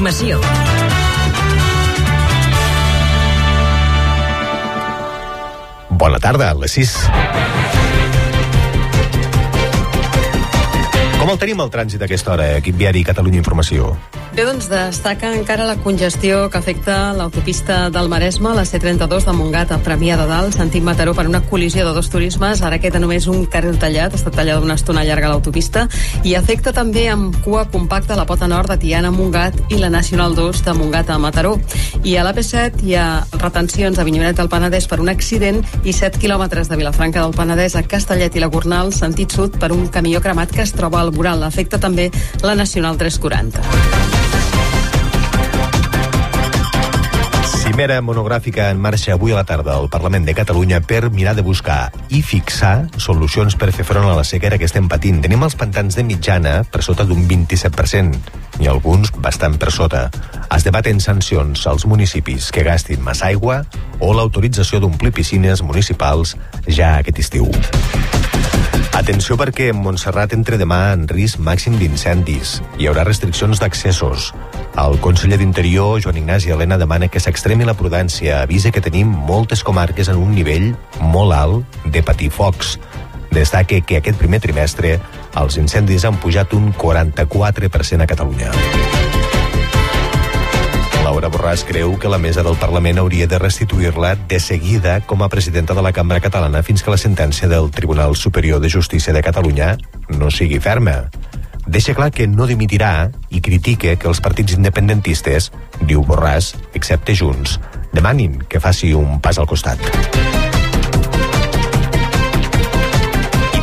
Informació. Bona tarda, a les 6. Com el tenim el trànsit a aquesta hora, equip viari Catalunya Informació? Bé, doncs destaca encara la congestió que afecta l'autopista del Maresme, la C32 de Montgat a Premià de Dalt, sentit Mataró per una col·lisió de dos turismes. Ara queda només un carril tallat, ha estat tallada una estona llarga l'autopista, i afecta també amb cua compacta la pota nord de Tiana a Montgat i la Nacional 2 de Montgat a Mataró. I a l'AP7 hi ha retencions a Vinyonet del Penedès per un accident i 7 quilòmetres de Vilafranca del Penedès a Castellet i la Gornal, sentit sud, per un camió cremat que es troba al Moral. Afecta també la Nacional 340. Cimera monogràfica en marxa avui a la tarda al Parlament de Catalunya per mirar de buscar i fixar solucions per fer front a la sequera que estem patint. Tenim els pantans de mitjana per sota d'un 27% i alguns bastant per sota. Es debaten sancions als municipis que gastin massa aigua o l'autorització d'omplir piscines municipals ja aquest estiu. Atenció perquè Montserrat entre demà en risc màxim d'incendis. Hi haurà restriccions d'accessos. El conseller d'Interior, Joan Ignasi Helena, demana que s'extremi la prudència. Avisa que tenim moltes comarques en un nivell molt alt de patir focs. Destaque que aquest primer trimestre els incendis han pujat un 44% a Catalunya. Laura Borràs creu que la mesa del Parlament hauria de restituir-la de seguida com a presidenta de la Cambra Catalana fins que la sentència del Tribunal Superior de Justícia de Catalunya no sigui ferma. Deixa clar que no dimitirà i critica que els partits independentistes, diu Borràs, excepte Junts, demanin que faci un pas al costat.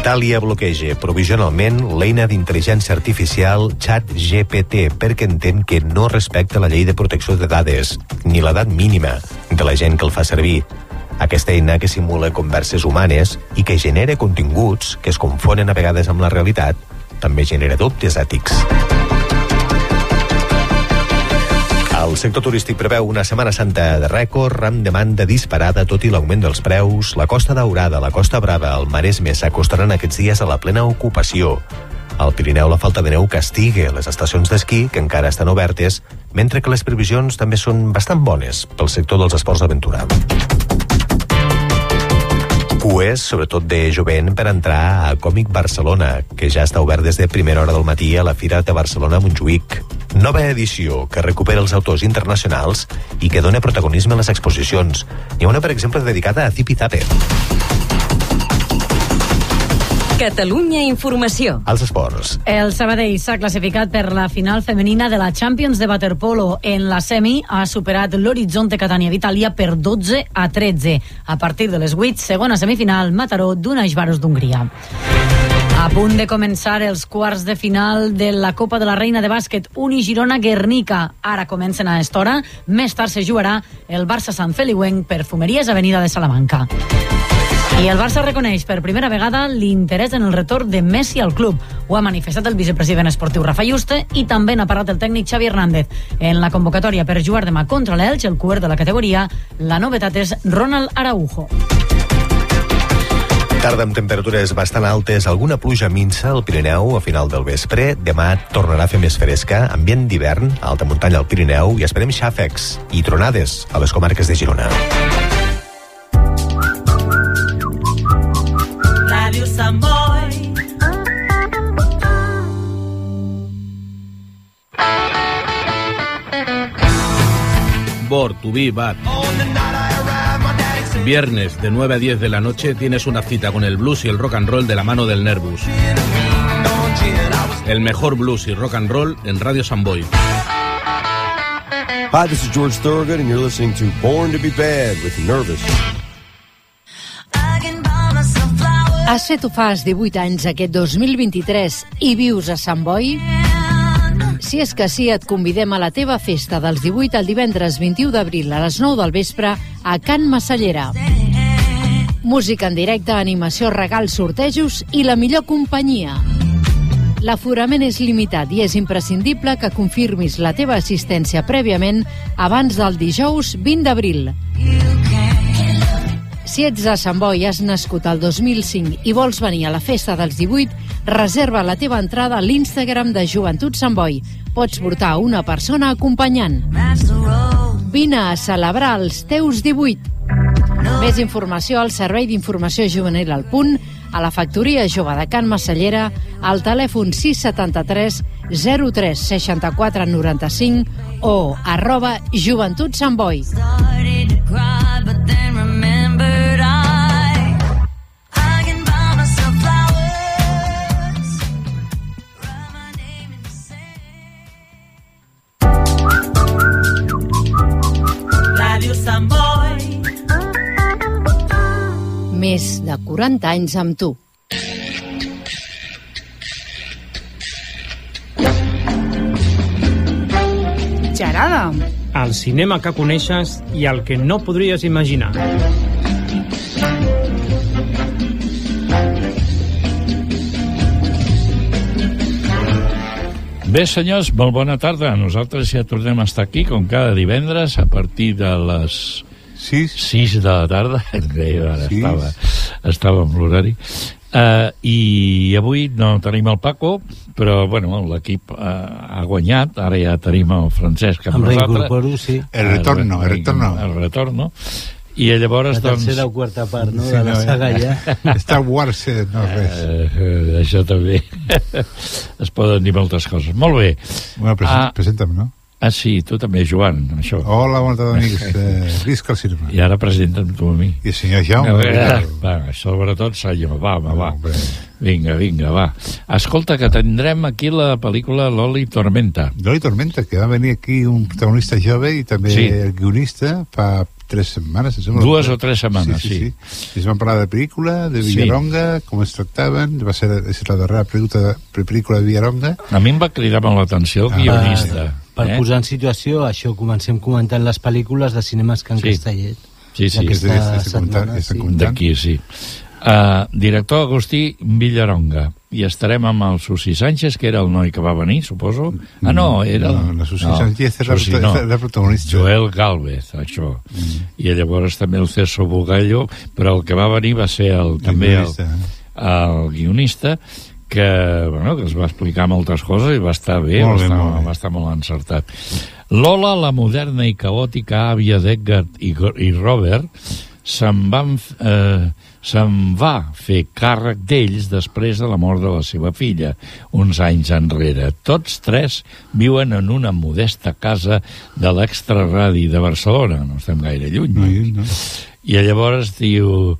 Itàlia bloqueja provisionalment l'eina d'intel·ligència artificial ChatGPT perquè entén que no respecta la llei de protecció de dades ni l'edat mínima de la gent que el fa servir. Aquesta eina que simula converses humanes i que genera continguts que es confonen a vegades amb la realitat també genera dubtes ètics. El sector turístic preveu una Setmana Santa de rècord amb demanda disparada tot i l'augment dels preus. La Costa Daurada, la Costa Brava, el Maresme s'acostaran aquests dies a la plena ocupació. Al Pirineu la falta de neu castiga les estacions d'esquí, que encara estan obertes, mentre que les previsions també són bastant bones pel sector dels esports d'aventura cues, sobretot de jovent, per entrar a Còmic Barcelona, que ja està obert des de primera hora del matí a la Fira de Barcelona Montjuïc. Nova edició que recupera els autors internacionals i que dona protagonisme a les exposicions. N'hi ha una, per exemple, dedicada a Zipi Zape. Catalunya Informació. Els esports. El Sabadell s'ha classificat per la final femenina de la Champions de Waterpolo. En la semi ha superat l'Horizonte Catania d'Itàlia per 12 a 13. A partir de les 8, segona semifinal, Mataró d'Unaix Baros d'Hongria. A punt de començar els quarts de final de la Copa de la Reina de Bàsquet Uni Girona Guernica. Ara comencen a estora. Més tard se jugarà el Barça Sant Feliuenc per Fumeries Avenida de Salamanca. I el Barça reconeix per primera vegada l'interès en el retorn de Messi al club. Ho ha manifestat el vicepresident esportiu Rafa Juste i també n'ha parlat el tècnic Xavi Hernández. En la convocatòria per jugar demà contra l'Elx, el cuer de la categoria, la novetat és Ronald Araujo. Tarda amb temperatures bastant altes, alguna pluja minsa al Pirineu a final del vespre. Demà tornarà a fer més fresca, ambient d'hivern, alta muntanya al Pirineu i esperem xàfecs i tronades a les comarques de Girona. Bor, Tubí, Bat. Viernes de 9 a 10 de la noche tienes una cita con el blues y el rock and roll de la mano del Nervus. El mejor blues y rock and roll en Radio Samboy. Hi, this is George Thorogood, and you're listening to Born to be Bad with Nervous. Has fet o fas 18 anys aquest 2023 i vius a Sant Boi? Si és que sí, et convidem a la teva festa dels 18 al divendres 21 d'abril a les 9 del vespre a Can Massallera. Música en directe, animació, regals, sortejos i la millor companyia. L'aforament és limitat i és imprescindible que confirmis la teva assistència prèviament abans del dijous 20 d'abril. Si ets de Sant Boi, has nascut al 2005 i vols venir a la festa dels 18, reserva la teva entrada a l'Instagram de Joventut Sant Boi. Pots portar una persona acompanyant. Vine a celebrar els teus 18. Més informació al Servei d'Informació Juvenil al Punt, a la Factoria Jove de Can Massallera, al telèfon 673 03 64 95 o arroba Joventut Sant Boi. 40 anys amb tu. Gerada, el cinema que coneixes i el que no podries imaginar. Bé, senyors, molt bona tarda. Nosaltres ja tornem a estar aquí, com cada divendres, a partir de les 6, 6 de la tarda. Bé, ara Sis. estava, estava amb l'horari. Uh, I avui no tenim el Paco, però bueno, l'equip uh, ha guanyat. Ara ja tenim el Francesc amb Em nosaltres. sí. El retorno, el retorno. El retorno. I llavors, La doncs... tercera o quarta part, no?, Sí, de la no, eh? saga ja. Star Wars no res. Eh, eh, això també. es poden dir moltes coses. Molt bé. Bueno, present, Ah. presenta'm, no? Ah, sí, tu també, Joan, això. Hola, bona tarda, amics. Eh, visca el cinema. I ara presenta'm tu a mi. I el senyor Jaume. A veure, va, sobretot senyor, va, va, va. Hombre. Vinga, vinga, va. Escolta, que tindrem aquí la pel·lícula Loli Tormenta. Loli Tormenta, que va venir aquí un protagonista jove i també Sí. el guionista fa tres setmanes. em sembla. Dues o tres setmanes, sí. sí. sí. I es van parlar de pel·lícula, de Sí. Villaronga, com es tractaven, va ser és la darrera pel·lícula, pel·lícula de Villaronga. A mi em va cridar molt l'atenció el Ah, guionista. Per eh? posar en situació, això comencem comentant les pel·lícules de cinemes que en Sí. Castellet. Sí, sí, Aquesta Estic- estic setmana, sí. d'aquí, sí. Uh, director Agustí Villaronga. I estarem amb el Susi Sánchez, que era el noi que va venir, suposo. Ah, no, era... No, la Susi Sánchez és la Susi és la protagonista. Joel Galvez, això. Mm. I llavors també el Ceso Bugallo, però el que va venir va ser el, també el, guionista. el guionista, que, bueno, que es va explicar moltes coses i va estar bé, Molt va, bé, estar, molt bé. va estar molt encertat. Lola, la moderna i caòtica àvia d'Edgar i, i Robert, se'n van, eh, se'n va fer càrrec d'ells després de la mort de la seva filla, uns anys enrere. Tots tres viuen en una modesta casa de l'extraradi de Barcelona, no estem gaire lluny. No, no. I llavors diu...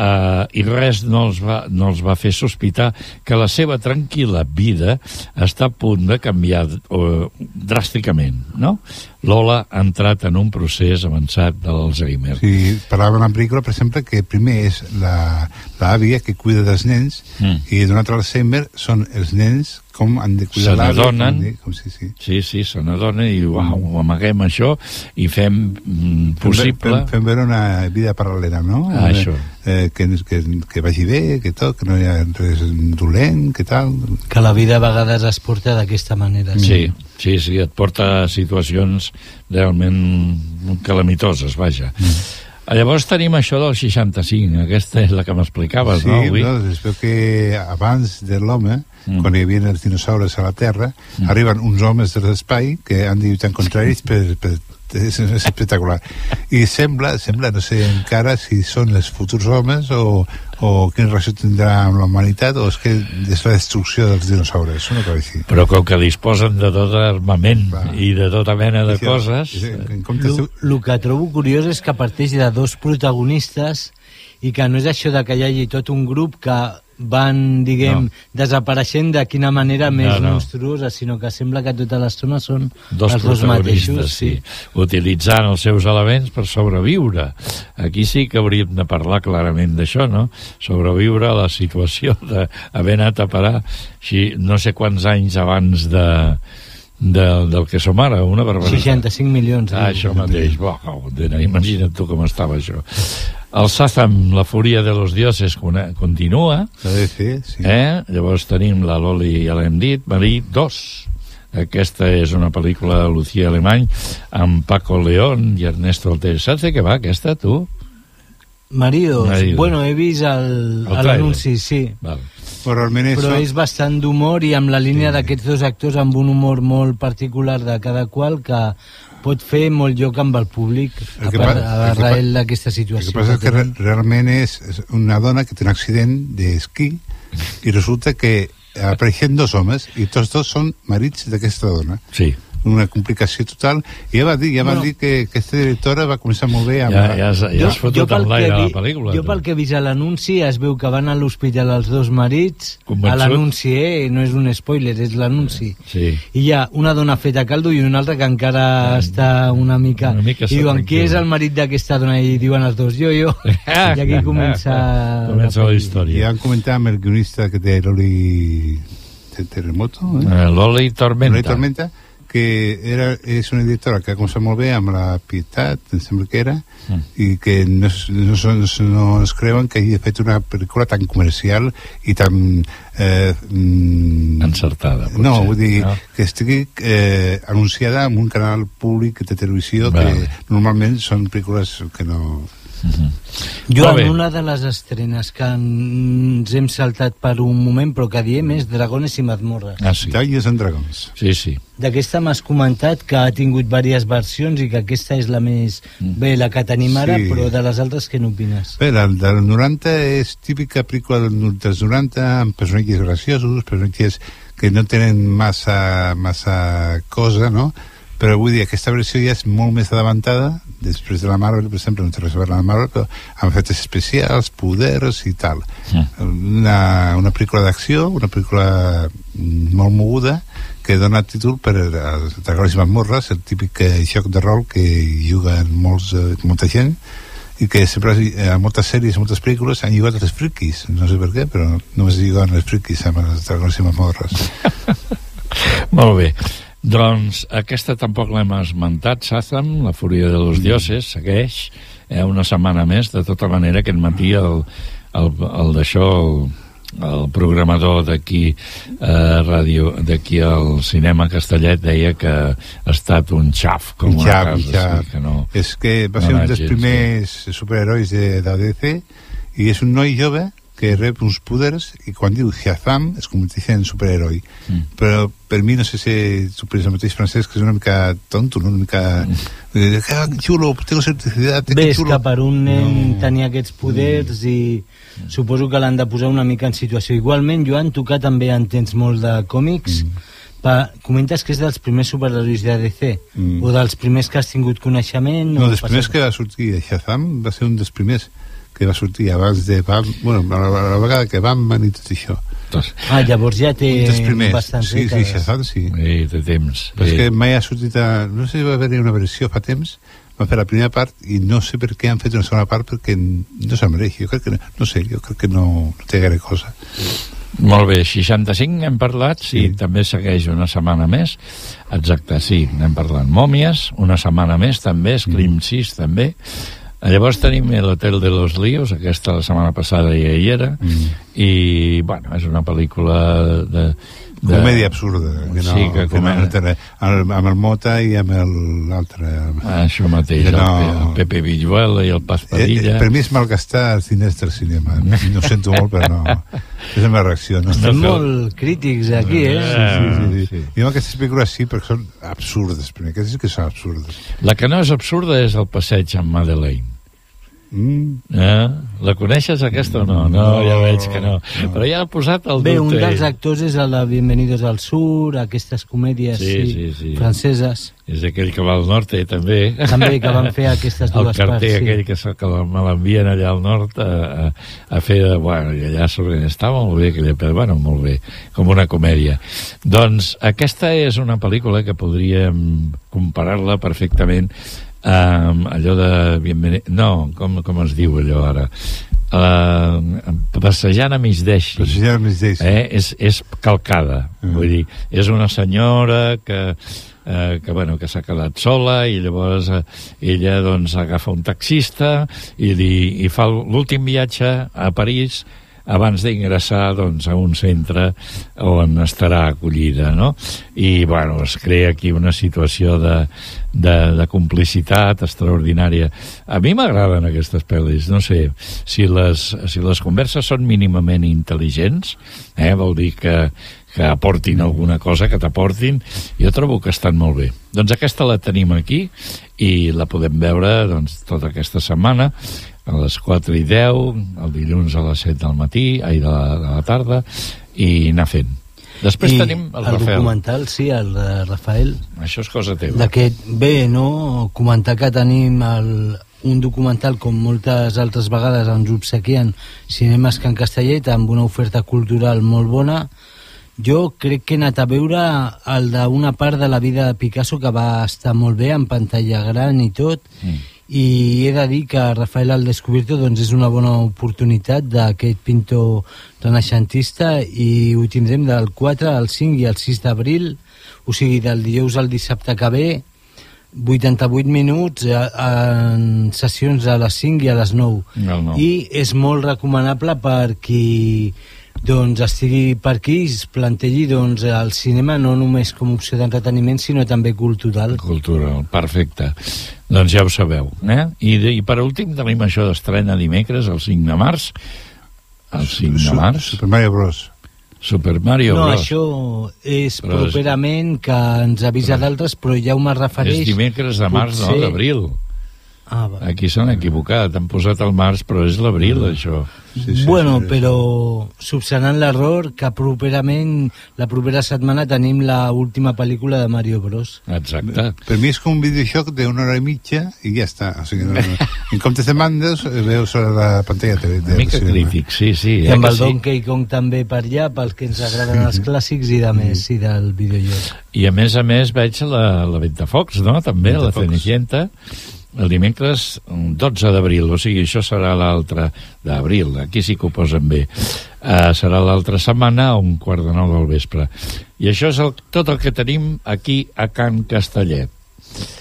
Uh, i res no els, va, no els va fer sospitar que la seva tranquil·la vida està a punt de canviar uh, dràsticament, no? Lola ha entrat en un procés avançat de l'Alzheimer. Sí, parlava en la pel·lícula, per exemple, que primer és la- l'àvia que cuida dels nens Mm. i donat l'Alzheimer són els nens com han de Se cuidar l'àvia. n'adonen. com de- Com, sí, sí. Sí, sí, se n'adona i uau, ho amaguem això i fem mm, possible... Fem, fem veure una vida paral·lela, no? Ah, això. Eh, que, que, que vagi bé, que tot, que no hi ha res dolent, que tal. Que la vida a vegades es porta d'aquesta manera. Sí, sí, sí, et porta a situacions realment calamitoses, vaja. Mm. Llavors tenim això del 65, aquesta és la que m'explicaves, sí, no, avui? no, es veu que abans de l'home, Mm. quan hi havia els dinosaures a la Terra, arriben uns homes de l'espai que han de lluitar contra ells per, per és, és espectacular. I sembla, sembla, no sé encara si són els futurs homes o, o quina relació tindrà amb la humanitat o és que és la destrucció dels dinosaures no així. Però com que disposen de tot armament i de tota mena de Sí, coses... sí, en comptes de... El que trobo curiós és que parteix de dos protagonistes i que no és això de que hi hagi tot un grup que van, diguem, No. desapareixent de quina manera més no. monstruosa, sinó que sembla que tota l'estona són dos els dos mateixos. sí. utilitzant els seus elements per sobreviure. Aquí sí que hauríem de parlar clarament d'això, no? Sobreviure a la situació d'haver anat a parar així, no sé quants anys abans de, de, del que som ara, una barbaritat. 65 milions. Ah, eh? això mateix. Bo, imagina't tu com estava això. El Sazam, la fúria de los dioses, cone- continua. Sí, sí. Eh? Llavors tenim la Loli, ja l'hem dit, Marí 2. Aquesta és una pel·lícula de Lucía Alemany amb Paco León i Ernesto Alteri. Saps de què va aquesta, tu? Maridos. Maridos. Bueno, he vist el- El l'anunci, sí. Val. Però realment Però és bastant d'humor i amb la línia d'aquests dos actors amb un humor molt particular de cada qual que pot fer molt lloc amb el públic a, El que part, pa- a el que pa- arrel d'aquesta El situació. que passa és que re realment és, és una dona que té un accident d'esquí i resulta que apareixen dos homes i tots dos són marits d'aquesta dona. Sí. Una complicació total. I ja va dir, ja van Bueno. dir que aquesta directora va començar molt bé amb... Ja, ja, has, ja has fotut en l'aire que la pel·lícula. Jo tu. pel que he vist a l'anunci es veu que van a l'hospital els dos marits Convençut? a l'anunci, eh? no és un spoiler, és l'anunci Sí. i hi ha una dona feta a caldo i una altra que encara està una mica, Una mica i diuen qui és el marit d'aquesta dona i diuen els dos, jo, jo i aquí comença Comença la història. I ja van comentar amb el guionista que té l'Oli Terremoto, eh? Eh, L'Oli Tormenta. L'Oli Tormenta, que era, és una directora que ha començat molt bé amb la Pietat, em sembla que era, Mm. i que no, no, son- no es creuen que hagi fet una pel·lícula tan comercial i tan... Eh, mm, Encertada, potser, No, vull dir, no? que estigui eh, anunciada en un canal públic de televisió Vale. que normalment són pel·lícules que no... Jo en una de les estrenes que ens hem saltat per un moment però que diem és Dragones i mazmorres Ah, sí. Talles and Dragons. Sí, sí. D'aquesta m'has comentat que ha tingut diverses versions i que aquesta és la més bé, la que tenim ara, Sí. però de les altres què n'opines? Bé, la del 90 és típica pel·lícula del- dels 90 amb personatges graciosos, personatges que no tenen massa, massa cosa, no? Però vull dir, aquesta versió ja és molt més adavantada, després de la Marvel, per exemple, no té res a veure la Marvel, però amb efectes especials, poders i tal. Una, una pel·lícula d'acció, una pel·lícula molt moguda, que dona títol per als Dragons i Mazmorres, el típic eh, joc de rol que juguen molts, eh, molta gent, i que sempre eh, a moltes sèries, a moltes pel·lícules han jugat els friquis, no sé per què, però només juguen els friquis amb els dragons i mazmorres. Molt bé. Doncs aquesta tampoc l'hem esmentat, Sazam, la fúria de los dioses, segueix eh, una setmana més. De tota manera, aquest matí el, el, el d'això, el, el programador d'aquí eh, ràdio, d'aquí al cinema Castellet deia que ha estat un xaf, com Un una xap, casa, un xap. sí, que no... És que va no ser un dels gens primers superherois de, de DC i és un noi jove que rep uns poders i quan diu Shazam es converteix en superheroi. Mm. Però per mi no sé si tu penses el mateix francès que és una mica tonto, no? una mica... Mm. Ah, xulo, tengo certificat, Bé, que xulo. que per un nen No. tenir aquests poders i suposo que l'han de posar una mica en situació. Igualment, Joan, tu que també entens molt de còmics, pa, comentes que és dels primers superherois de DC, Mm. o dels primers que has tingut coneixement... No, dels primers que va sortir Shazam va ser un dels primers que va sortir abans de Bam, bueno, a la, a la vegada que Batman i tot això. Ah, llavors ja té bastants sí, sí. Shazam sí. Sí, de temps. Però és Sí. que mai ha sortit a... No sé si va haver una versió fa temps, van fer la primera part i no sé per què han fet una segona part perquè no se'l mereix. Jo crec que no, no sé, jo crec que no, no té gaire cosa. Molt bé, 65 hem parlat, sí, sí, també segueix una setmana més. Exacte, sí, n'hem parlat. Mòmies, una setmana més també, Scream 6 també. Llavors tenim l'Hotel de los Líos, aquesta la setmana passada ja hi era, Mm. i, bueno, és una pel·lícula de... de Comèdia absurda. Que no, sí, que que no, comèdia. amb, amb el Mota i amb el- l'altre. Ah, això mateix, Que el, no- el Pepe Villuela i el Paz Eh, Padilla. eh, per mi és malgastar els diners del cinema. No ho sento molt, però no. És la meva reacció. No? Estem molt crítics aquí, eh? Sí, sí, sí, sí. I amb aquestes pel·lícules sí, perquè són absurdes. Primer, aquestes sí que són absurdes. La que no és absurda és el passeig amb Madeleine. Mm. Eh? La coneixes aquesta o no? No, ja veig que no. Però ja ha posat el Bé, un dubte. dels actors és el de Bienvenidos al Sur, aquestes comèdies Sí, sí, sí, sí. franceses. És aquell que va al nord, eh, també. També, que van fer aquestes el dues carter parts, sí. aquell que, se- que me l'envien allà al nord a, a, a fer... de- Bueno, i allà sobre està molt bé, aquella, però bueno, molt bé, com una comèdia. Doncs aquesta és una pel·lícula que podríem comparar-la perfectament amb allò de... Bienveni... No, com, com es diu allò ara? Uh, passejant a Misdeixi. Passejant a Misdeixi. Eh? És, és calcada. Mm. Vull dir, és una senyora que, eh, que, bueno, que s'ha quedat sola i llavors eh, ella doncs, agafa un taxista i, li, i fa l'últim viatge a París abans d'ingressar doncs, a un centre on estarà acollida, no? I, bueno, es crea aquí una situació de, de, de complicitat extraordinària. A mi m'agraden aquestes pel·lis, no sé, si les, si les converses són mínimament intel·ligents, eh, vol dir que, que aportin alguna cosa, que t'aportin, jo trobo que estan molt bé. Doncs aquesta la tenim aquí i la podem veure doncs, tota aquesta setmana a les 4 i 10, el dilluns a les 7 del matí, ai, de la, de la tarda, i anar fent. Després I tenim el, el Rafael. documental, sí, el de Rafael. Això és cosa teva. D'aquest, bé, no? Comentar que tenim el, un documental com moltes altres vegades ens obsequien Cinemes Can Castellet amb una oferta cultural molt bona jo crec que he anat a veure el d'una part de la vida de Picasso que va estar molt bé en pantalla gran i tot Mm. i he de dir que Rafael al Descubierto doncs, és una bona oportunitat d'aquest pintor renaixentista i ho tindrem del 4 al 5 i al 6 d'abril o sigui del dijous al dissabte que ve 88 minuts eh, en sessions a les 5 i a les 9 No, no. i és molt recomanable per qui doncs estigui per aquí i es plantegi doncs, el cinema no només com opció d'entreteniment sinó també cultural Cultural, perfecte. Doncs ja ho sabeu. Eh? I, de, I per últim tenim això d'estrena dimecres, el 5 de març. El 5 de març. Super Mario Bros. Super Mario no, Bros. això és Però és- properament que ens avisa d'altres però ja ho me refereix És dimecres de març, no? potser- D'abril. Ah, va. Aquí s'han equivocat, han posat el març, però és l'abril, això. Sí, sí, bueno, sí, sí. però subsanant l'error que properament la propera setmana tenim la última pel·lícula de Mario Bros. Exacte. Per mi és com un videojoc d'una hora i mitja i ja està. O sigui, no, no. En comptes de mandes, eh, veus a la pantalla de, de Una mica cinema. crític, sí, sí. I eh amb que el sí? Donkey Kong també per allà, pels que ens agraden els clàssics i de més, i del videojoc. I a més a més veig la, la Ventafocs, no? També, la Ventafocs. Cenicienta, el dimecres mm, 12 d'abril, o sigui, això serà l'altre d'abril, aquí sí que ho posen bé. Uh, serà l'altra setmana a un quart de nou del vespre. I això és el, tot el que tenim aquí a Can Castellet.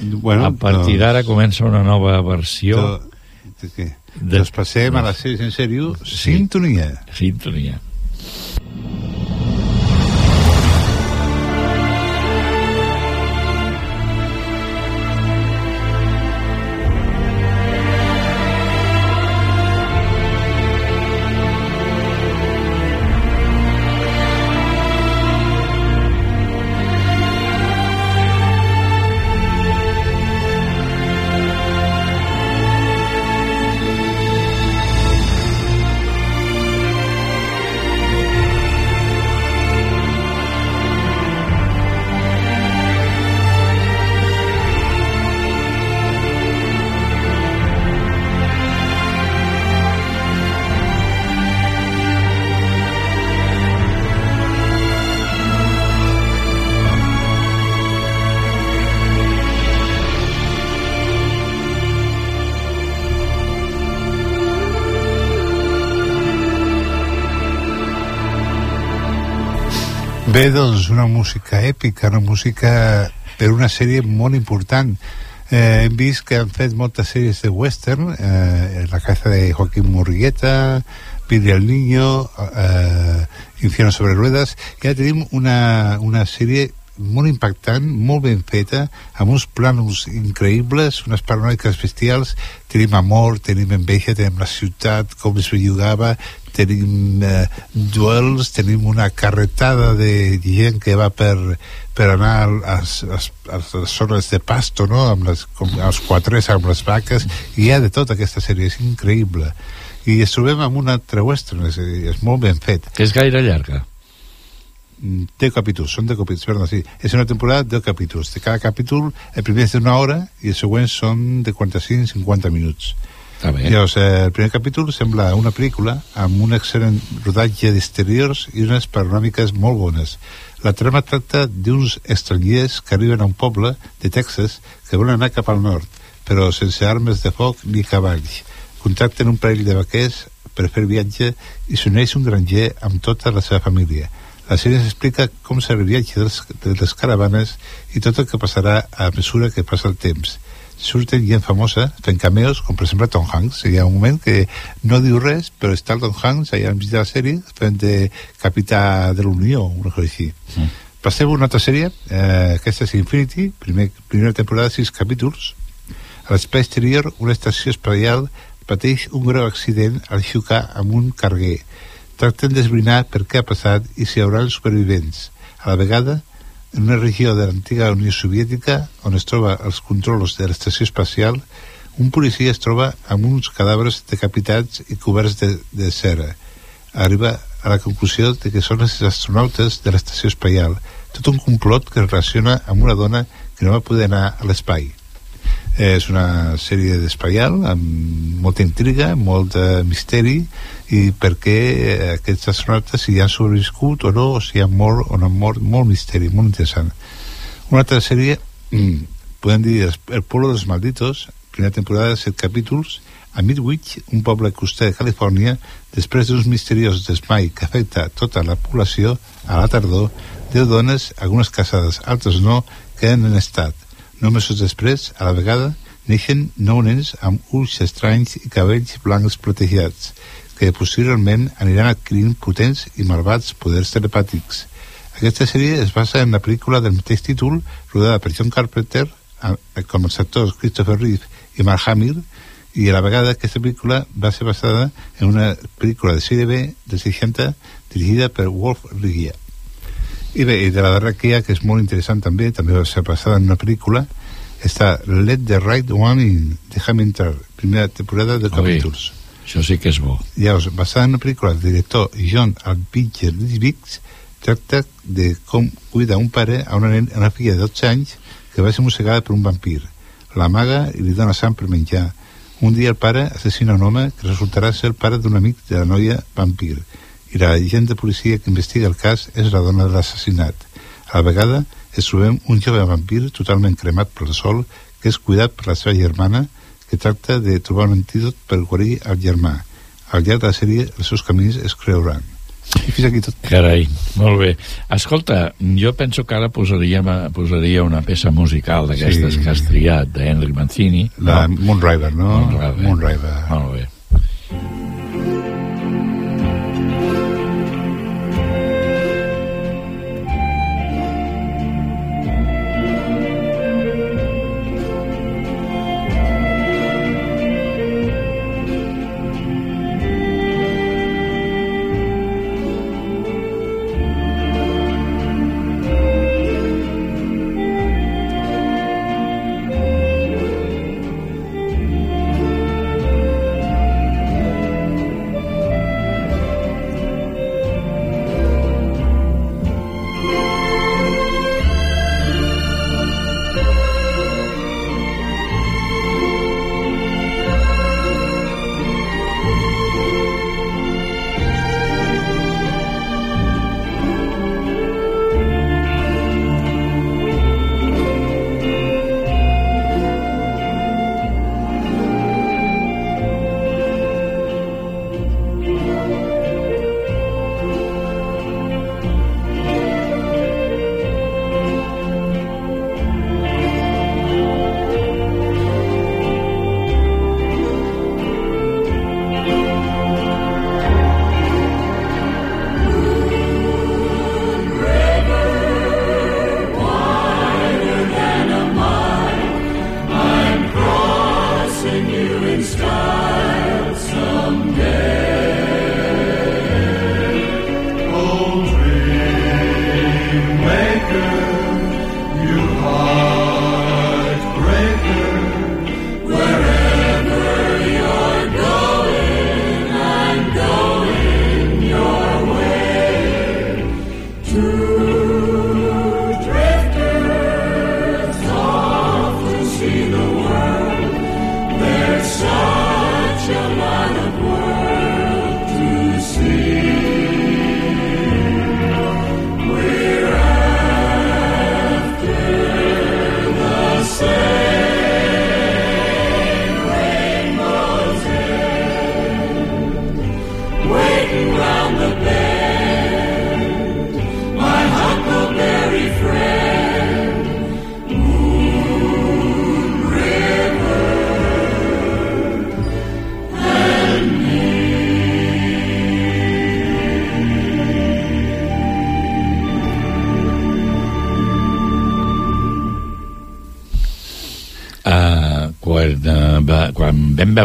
Bueno, a partir doncs- d'ara comença una nova versió De, de què? De- Doncs passem a les sèries en sèrio. Sí. Sintonia. sintonia. Bé, doncs, una música èpica, una música per una sèrie molt important. Eh, hem vist que han fet moltes sèries de western, eh, La caza de Joaquín Murrieta, Billy el Niño, eh, Infierno sobre ruedas, i ara tenim una, una sèrie molt impactant, molt ben feta, amb uns plànols increïbles, unes panoràmiques bestials, tenim amor, tenim enveja, tenim la ciutat, com es bellugava, tenim eh, duels, tenim una carretada de gent que va per, per anar als, als, a les zones de pasto, no? amb les, com, els quatres, amb les vaques, i hi ha de tota aquesta sèrie, és increïble. I ens trobem amb un altre western, és, a és molt ben fet. Que és gaire llarga. Mm, 10 capítols, són 10 capítols, perdó, sí. És una temporada de 10 capítols. De cada capítol, el primer és d'una hora i els següents són de 45-50 minuts. Bé. Llavors, eh, el primer capítol sembla una pel·lícula amb un excel·lent rodatge d'exteriors i unes panoràmiques molt bones. La trama tracta d'uns estrangers que arriben a un poble de Texas que volen anar cap al nord, però sense armes de foc ni cavalls. Contracten un parell de vaquers per fer viatge i s'uneix un granger amb tota la seva família. La sèrie explica com serà el viatge dels, de les caravanes i tot el que passarà a mesura que passa el temps surten gent famosa fent cameos, com per exemple Tom Hanks. Hi ha un moment que no diu res, però està el Tom Hanks allà enmig de la sèrie fent de capità de l'Unió, una cosa així. Mm. Passem a una altra sèrie, eh, aquesta és Infinity, primer, primera temporada, sis capítols. A l'espai exterior, una estació espacial pateix un greu accident al xocar amb un carguer. Tracten d'esbrinar per què ha passat i si hi haurà els supervivents. A la vegada, en una regió de l'antiga Unió Soviètica, on es troba els controls de l'estació espacial, un policia es troba amb uns cadàvers decapitats i coberts de, de cera. Arriba a la conclusió de que són els astronautes de l'estació espacial, tot un complot que es relaciona amb una dona que no va poder anar a l'espai. És una sèrie d'espaial amb molta intriga, molt de misteri i perquè eh, aquests astronautes si han sobreviscut o no, o si han mort o no han mort, molt misteri, molt interessant. Una altra sèrie, mm, podem dir El, pueblo dels malditos, primera temporada, set capítols, a Midwich, un poble coster de Califòrnia, després d'uns misteriosos desmai que afecta tota la població, a la tardor, deu dones, algunes casades, altres no, queden en estat. Nou mesos després, a la vegada, neixen nou nens amb ulls estranys i cabells blancs protegits, que posteriorment aniran adquirint potents i malvats poders telepàtics. Aquesta sèrie es basa en la pel·lícula del mateix títol, rodada per John Carpenter, a- com els actors Christopher Reeve i Mark Hamill, i a la vegada aquesta pel·lícula va ser basada en una pel·lícula de sèrie B dels 60 dirigida per Wolf Regia. I bé, i de la darrera que hi ha, que és molt interessant també, també va ser basada en una pel·lícula, està Let the Right One In, Déjame entrar, primera temporada de capítols. Això sí que és bo. Llavors, basada en una pel·lícula del director John Alpinger Livix, tracta de com cuida un pare a una, nen, a una filla de 12 anys que va ser mossegada per un vampir. L'amaga i li dona sang per menjar. Un dia el pare assassina un home que resultarà ser el pare d'un amic de la noia vampir i la agent de policia que investiga el cas és la dona de l'assassinat. A la vegada es trobem un jove vampir totalment cremat pel sol que és cuidat per la seva germana que tracta de trobar un antídot per guarir el germà. Al llarg de la sèrie els seus camins es creuran. I fins aquí tot. Carai, molt bé. Escolta, jo penso que ara posaria, posaria una peça musical d'aquestes Sí. que has triat, d'Henry Mancini. La Moonriver, no? Moonriver. Moonriver. Molt bé.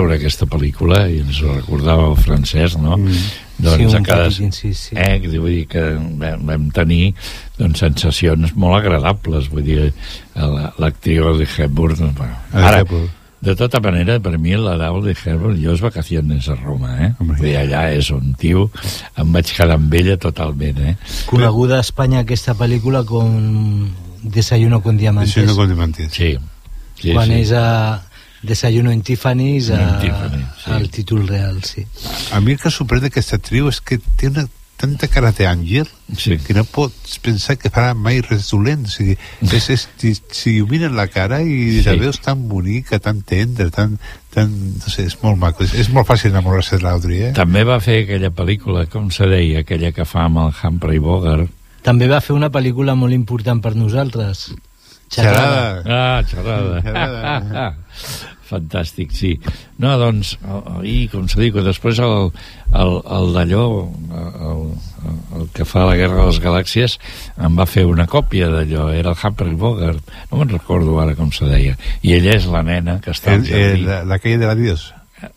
Veure aquesta pel·lícula, i ens ho recordava el francès, no? Mm. Doncs Sí, un a cada... petit incís, sí. Eh, que vull dir que vam, vam tenir doncs, sensacions molt agradables, vull dir, la- l'actriu de Hepburn... Bueno, Ah, ara, Hepburn. de tota manera, per mi la Dau de Hepburn, jo és vacaciones a Roma, eh? Vull dir, allà és un tio, em vaig quedar amb ella totalment, eh? Coneguda a Espanya aquesta pel·lícula com Desayuno con Diamantes. Desayuno con Diamantes. Sí. sí quan sí. és a Desayuno en Tiffany's, a, En Tiffany, sí. al títol real, sí. A mi el que sorprèn d'aquesta actriu és que té una tanta cara d'àngel sí. que no pots pensar que farà mai res dolent. O sigui, és, és, si, si ho mires la cara i Sí. la veus tan bonica, tan tendre, tan, tan, no sé, és molt maco. És, és molt fàcil enamorar-se de l'Audrey, eh? També va fer aquella pel·lícula, com se deia, aquella que fa amb el Humphrey Bogart. També va fer una pel·lícula molt important per nosaltres. Xerrada. Ah, xerrada. Xerrada. Fantàstic, sí. No, doncs, i com se diu, després el, el, el d'allò, el, el, el que fa la Guerra de les Galàxies, em va fer una còpia d'allò, era el Humphrey Bogart, no me'n recordo ara com se deia, i ella és la nena que està al El, el, jardí. la, la calle de la Dios.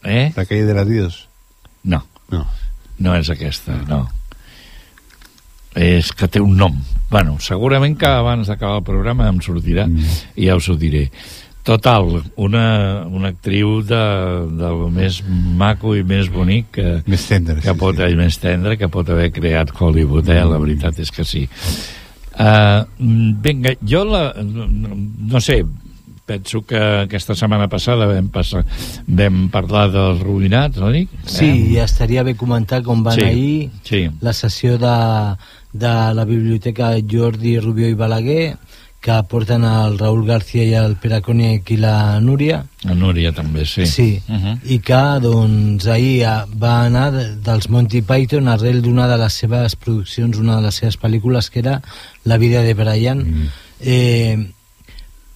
Eh? La calle de la Dios. No. No. No és aquesta, no. És que té un nom. Bueno, segurament que abans d'acabar el programa em sortirà i ja us ho diré. Total, una, una actriu de, del més maco i més bonic que, més tendre, que pot, sí. més tendre que pot haver creat Hollywood, eh? la veritat és que sí. Uh, vinga, jo la, no, no sé, penso que aquesta setmana passada vam, passar, vam parlar dels ruïnats, no dic? Sí, i estaria bé comentar com van Sí, ahir sí. la sessió de, de la biblioteca Jordi Rubió i Balaguer que porten el Raül García i el Pere Cònic i la Núria La Núria també, sí. Sí, Uh -huh. i que doncs, ahir eh, va anar de- dels Monty Python arrel d'una de les seves produccions, una de les seves pel·lícules, que era La vida de Brian. Mm. Eh,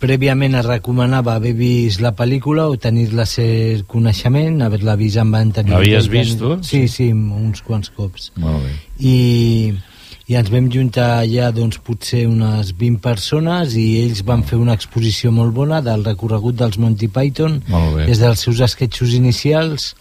prèviament es recomanava haver vist la pel·lícula o tenir-la ser coneixement, haver-la vist amb anterioritat. L'havies vist, tu? Sí, sí, uns quants cops. Molt bé. I, i ens vam juntar allà doncs, potser unes 20 persones i ells van fer una exposició molt bona del recorregut dels Monty Python des dels seus esquetxos inicials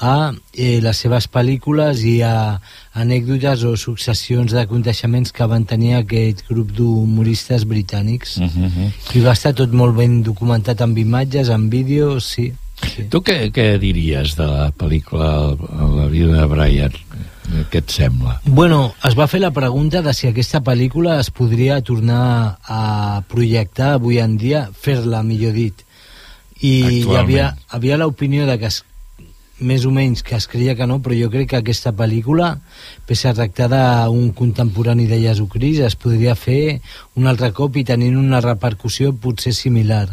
a eh, les seves pel·lícules i a anècdotes o successions d'aconteixements que van tenir aquest grup d'humoristes britànics. Uh -huh. I va estar tot molt ben documentat amb imatges, amb vídeos, sí. Tu què, què diries de la pel·lícula La vida de Brian? Què et sembla? Bueno, es va fer la pregunta de si aquesta pel·lícula es podria tornar a projectar avui en dia, fer-la, millor dit. I hi Actualment. havia, havia l'opinió de que es, més o menys que es creia que no, però jo crec que aquesta pel·lícula, pese a tractar d'un contemporani de Jesucrist, es podria fer un altre cop i tenint una repercussió potser similar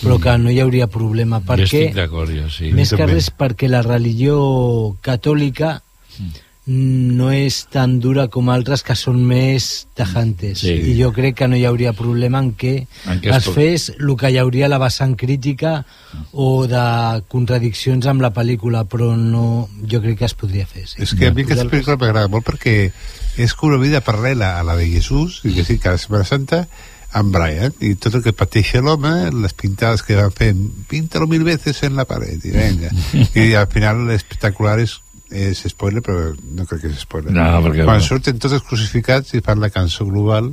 però que no hi hauria problema jo perquè estic d'acord, jo sí. més que res perquè la religió catòlica no és tan dura com altres que són més tajantes Sí. i jo crec que no hi hauria problema en què En què es fes el que hi hauria la vessant crítica o de contradiccions amb la pel·lícula però no, jo crec que es podria fer sí. És que a mi aquesta pel·lícula m'agrada molt perquè és com una vida paral·lela a la de Jesús, i que sí, cada Setmana Santa, amb Brian, i tot el que pateix l'home, les pintades que van fent, píntalo mil veces en la paret, i venga. I al final l'espectacular és, és spoiler, però no crec que és spoiler. No, perquè- Quan surten tots els crucificats i fan la cançó global,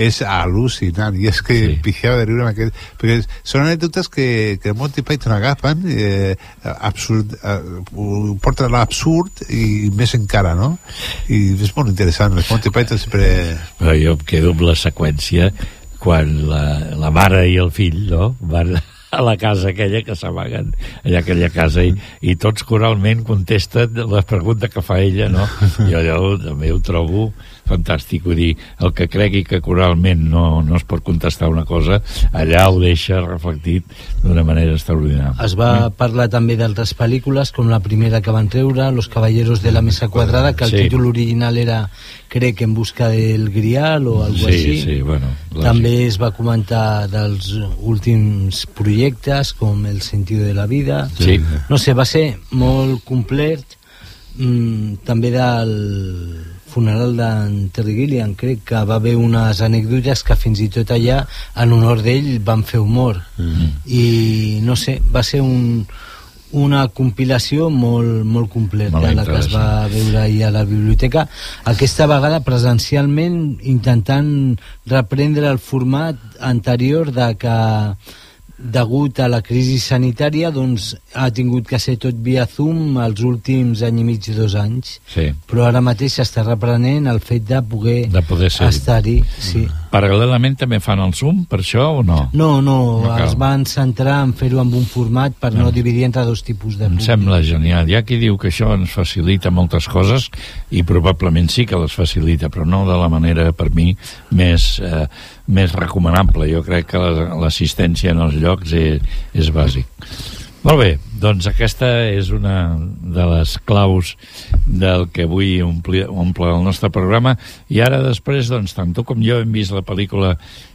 és al·lucinant i és que sí. pixava de riure amb aquest perquè són anècdotes que, que Monty Python agafen eh, absurd, eh, ho porten a l'absurd i més encara, no? i és molt interessant, els Monty Python sempre Però jo em quedo amb la seqüència quan la, la mare i el fill no, van a la casa aquella que s'amaguen allà a aquella casa i, i tots coralment contesten les preguntes que fa ella no? jo allò també ho trobo fantàstic, vull dir, el que cregui que coralment no, no es pot contestar una cosa allà ho deixa reflectit d'una manera extraordinària Es va parlar també d'altres pel·lícules, com la primera que van treure, Los caballeros de la mesa quadrada, que el Sí. títol original era crec en busca del grial o algo Sí, així. sí, bueno, lògic. també es va comentar dels últims projectes, com El sentido de la vida. Sí. No sé, va ser molt complet, mm, també del funeral d'en Terry Gilliam, crec que va haver unes anècdotes que fins i tot allà, en honor d'ell, van fer humor. Mm. I, no sé, va ser un, una compilació molt, molt completa, Molt la que es va veure ahir a la biblioteca, aquesta vegada presencialment intentant reprendre el format anterior de que degut a la crisi sanitària doncs ha tingut que ser tot via Zoom els últims any i mig, dos anys Sí. però ara mateix s'està reprenent el fet de poder, De poder estar-hi sí. Paral·lelament també fan el Zoom, per això, o no? no, no, No cal. es van centrar en fer-ho amb un format per no, dividir entre dos tipus de Em públic. sembla genial. Hi ha qui diu que això ens facilita moltes coses i probablement sí que les facilita, però no de la manera, per mi, més, eh, més recomanable. Jo crec que la- l'assistència en els llocs és, és bàsic. Molt bé, doncs aquesta és una de les claus del que avui ompli, omple el nostre programa i ara després, doncs, tant tu com jo hem vist la pel·lícula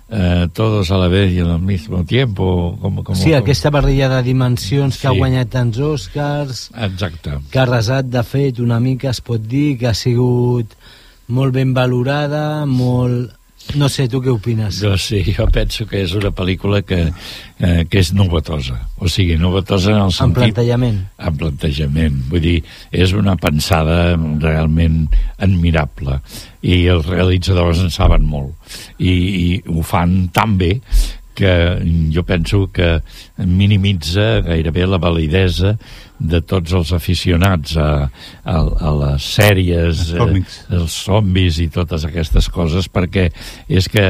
eh, Todos a la vez y al mismo tiempo com, com, Sí, aquesta barrilla de dimensions que Sí. ha guanyat tants Oscars, Exacte. que ha resat, de fet, una mica, es pot dir, que ha sigut molt ben valorada, molt... No sé, tu què opines? Jo sí, jo penso que és una pel·lícula que, eh, que és novetosa. O sigui, novetosa en el En sentit... plantejament. En plantejament. Vull dir, és una pensada realment admirable. I els realitzadors en saben molt. I, i ho fan tan bé que jo penso que minimitza gairebé la validesa de tots els aficionats a, a, a les sèries, Els eh, els zombis i totes aquestes coses, perquè és que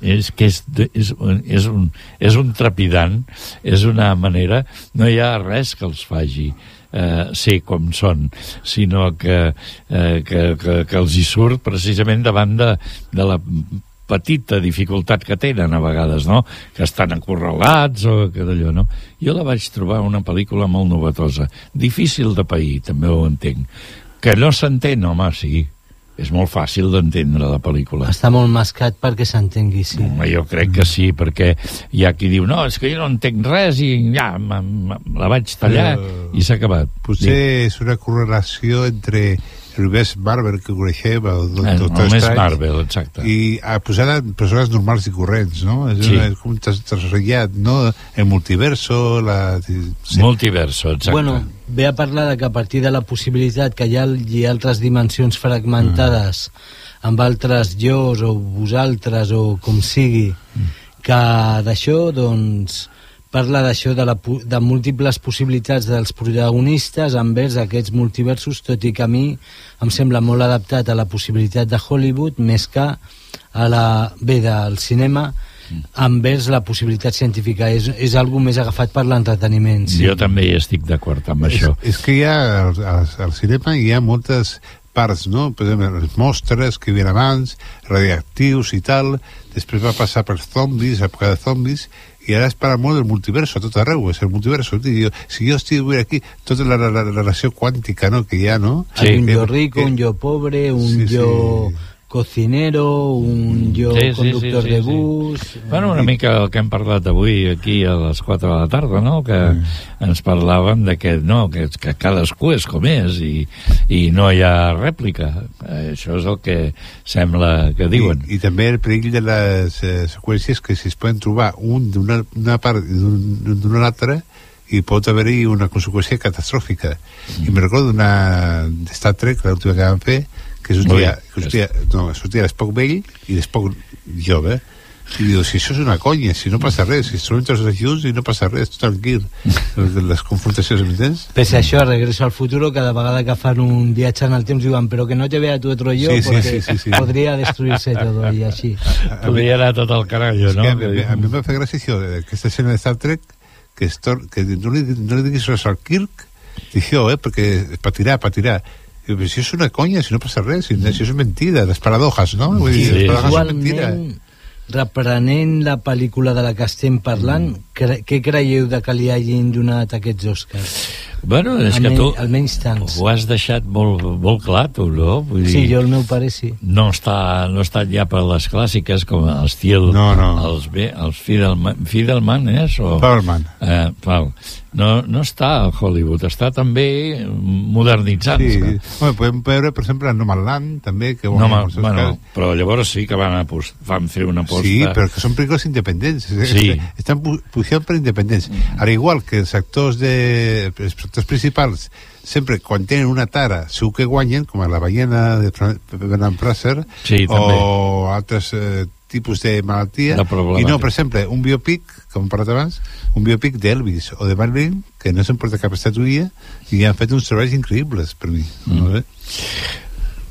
és, que és, és, és, un, és un trepidant, és una manera, no hi ha res que els faci eh, ser com són, sinó que, eh, que, que, que els hi surt precisament davant de, de la petita dificultat que tenen a vegades, no? Que estan acorralats o que d'allò, no? Jo la vaig trobar una pel·lícula molt novetosa. Difícil de pair, també ho entenc. Que no s'entén, home, sí. És molt fàcil d'entendre la pel·lícula. Està molt mascat perquè s'entengui, sí. Home, jo crec que sí, perquè hi ha qui diu no, és que jo no entenc res i ja, m- m- la vaig tallar Però i s'ha acabat. Potser és una correlació entre l'univers Marvel que coneixem, el Doctor només Strange, Marvel, exacte. i a posar en persones normals i corrents, no? És, Sí. una, és com trasllat, no? El multiverso, la... Sí. Multiverso, exacte. Bueno, ve a parlar de que a partir de la possibilitat que hi ha, hi ha altres dimensions fragmentades Mm. amb altres jos o vosaltres o com sigui, Mm. que d'això, doncs, parla d'això de, la, de múltiples possibilitats dels protagonistes envers aquests multiversos, tot i que a mi em sembla molt adaptat a la possibilitat de Hollywood més que a la bé del cinema envers la possibilitat científica és, és algo més agafat per l'entreteniment sí. Jo també hi estic d'acord amb És, això. és que hi ha, al, al, al cinema hi ha moltes parts, no? Per exemple, els mostres que hi havia abans, radioactius i tal, després va passar per zombis, època de zombis, i ara es parla molt del multiverso, a tot arreu, és el multiverso. Tio, si jo estic aquí, tota la, la, la relació quàntica no? que hi ha, no? Hay un Que- yo rico, que- un yo pobre, un Sí, sí. Cocinero, un yo Sí, sí, conductor sí, sí, de sí. bus... Bueno, una mica el que hem parlat avui aquí a les 4 de la tarda, no? Que ens parlaven de que, no, que, que cadascú és com és i, i no hi ha rèplica. Això és el que sembla que diuen. I, i també el perill de les eh, seqüències que si es poden trobar un d'una una part d'una altra i pot haver-hi una conseqüència catastròfica. I me recordo d'una de Star Trek, l'última que vam fer, que sortia, que sortia, no, sortia l'Espoc vell i l'Espoc jove. I diu, si això és una conya, si no passa res, si són tots els junts i no passa res, tot tranquil. les, les confrontacions, m'entens? Pese a això, Regreso al Futuro, cada vegada que fan un viatge en el temps diuen però que no te vea tu otro yo Sí, sí, porque sí, sí, sí. podria destruirse todo i així. Podria anar tot al carallo, És no? que a, mi, a mi em va fer gràcia això, eh, aquesta escena de Star Trek, que, que no, li, no li diguis res al Kirk, dijo, eh, perquè patirà, patirà. Diu, però si és una conya, si no passa res, si, si és mentida, les paradojas, no? Vull dir, Sí, les paradojas són mentida. Igualment, reprenent la pel·lícula de la que estem parlant, cre què creieu de que li hagin donat aquests Oscars? Bueno, és que Almenys- tu almenys tants. ho has deixat molt, molt clar, tu, no? Vull Sí, jo el meu pare sí. no està, no està ja per les clàssiques com estil No, no. els, bé, els Fidelman, Fidelman és? O, Paulman. Eh, Paul. No, no està al Hollywood, està també modernitzant-se. Sí, home, podem veure, per exemple, a Nomadland, també, que No, ma, bueno, Oscars. però llavors sí que van, apost, van fer una aposta. Sí, però que són pel·lícules independents. Sí. Estan pu- pujant per independents. Al igual que els actors, de, els actors principals sempre quan tenen una tara segur que guanyen, com a la ballena de Bernard Fraser Sí, o altres eh, tipus de malaltia i no, per exemple, un biopic com hem parlat abans, un biopic d'Elvis o de Marilyn que no se'n porta cap estatuilla i han fet uns treballs increïbles per mi Mm. no sé?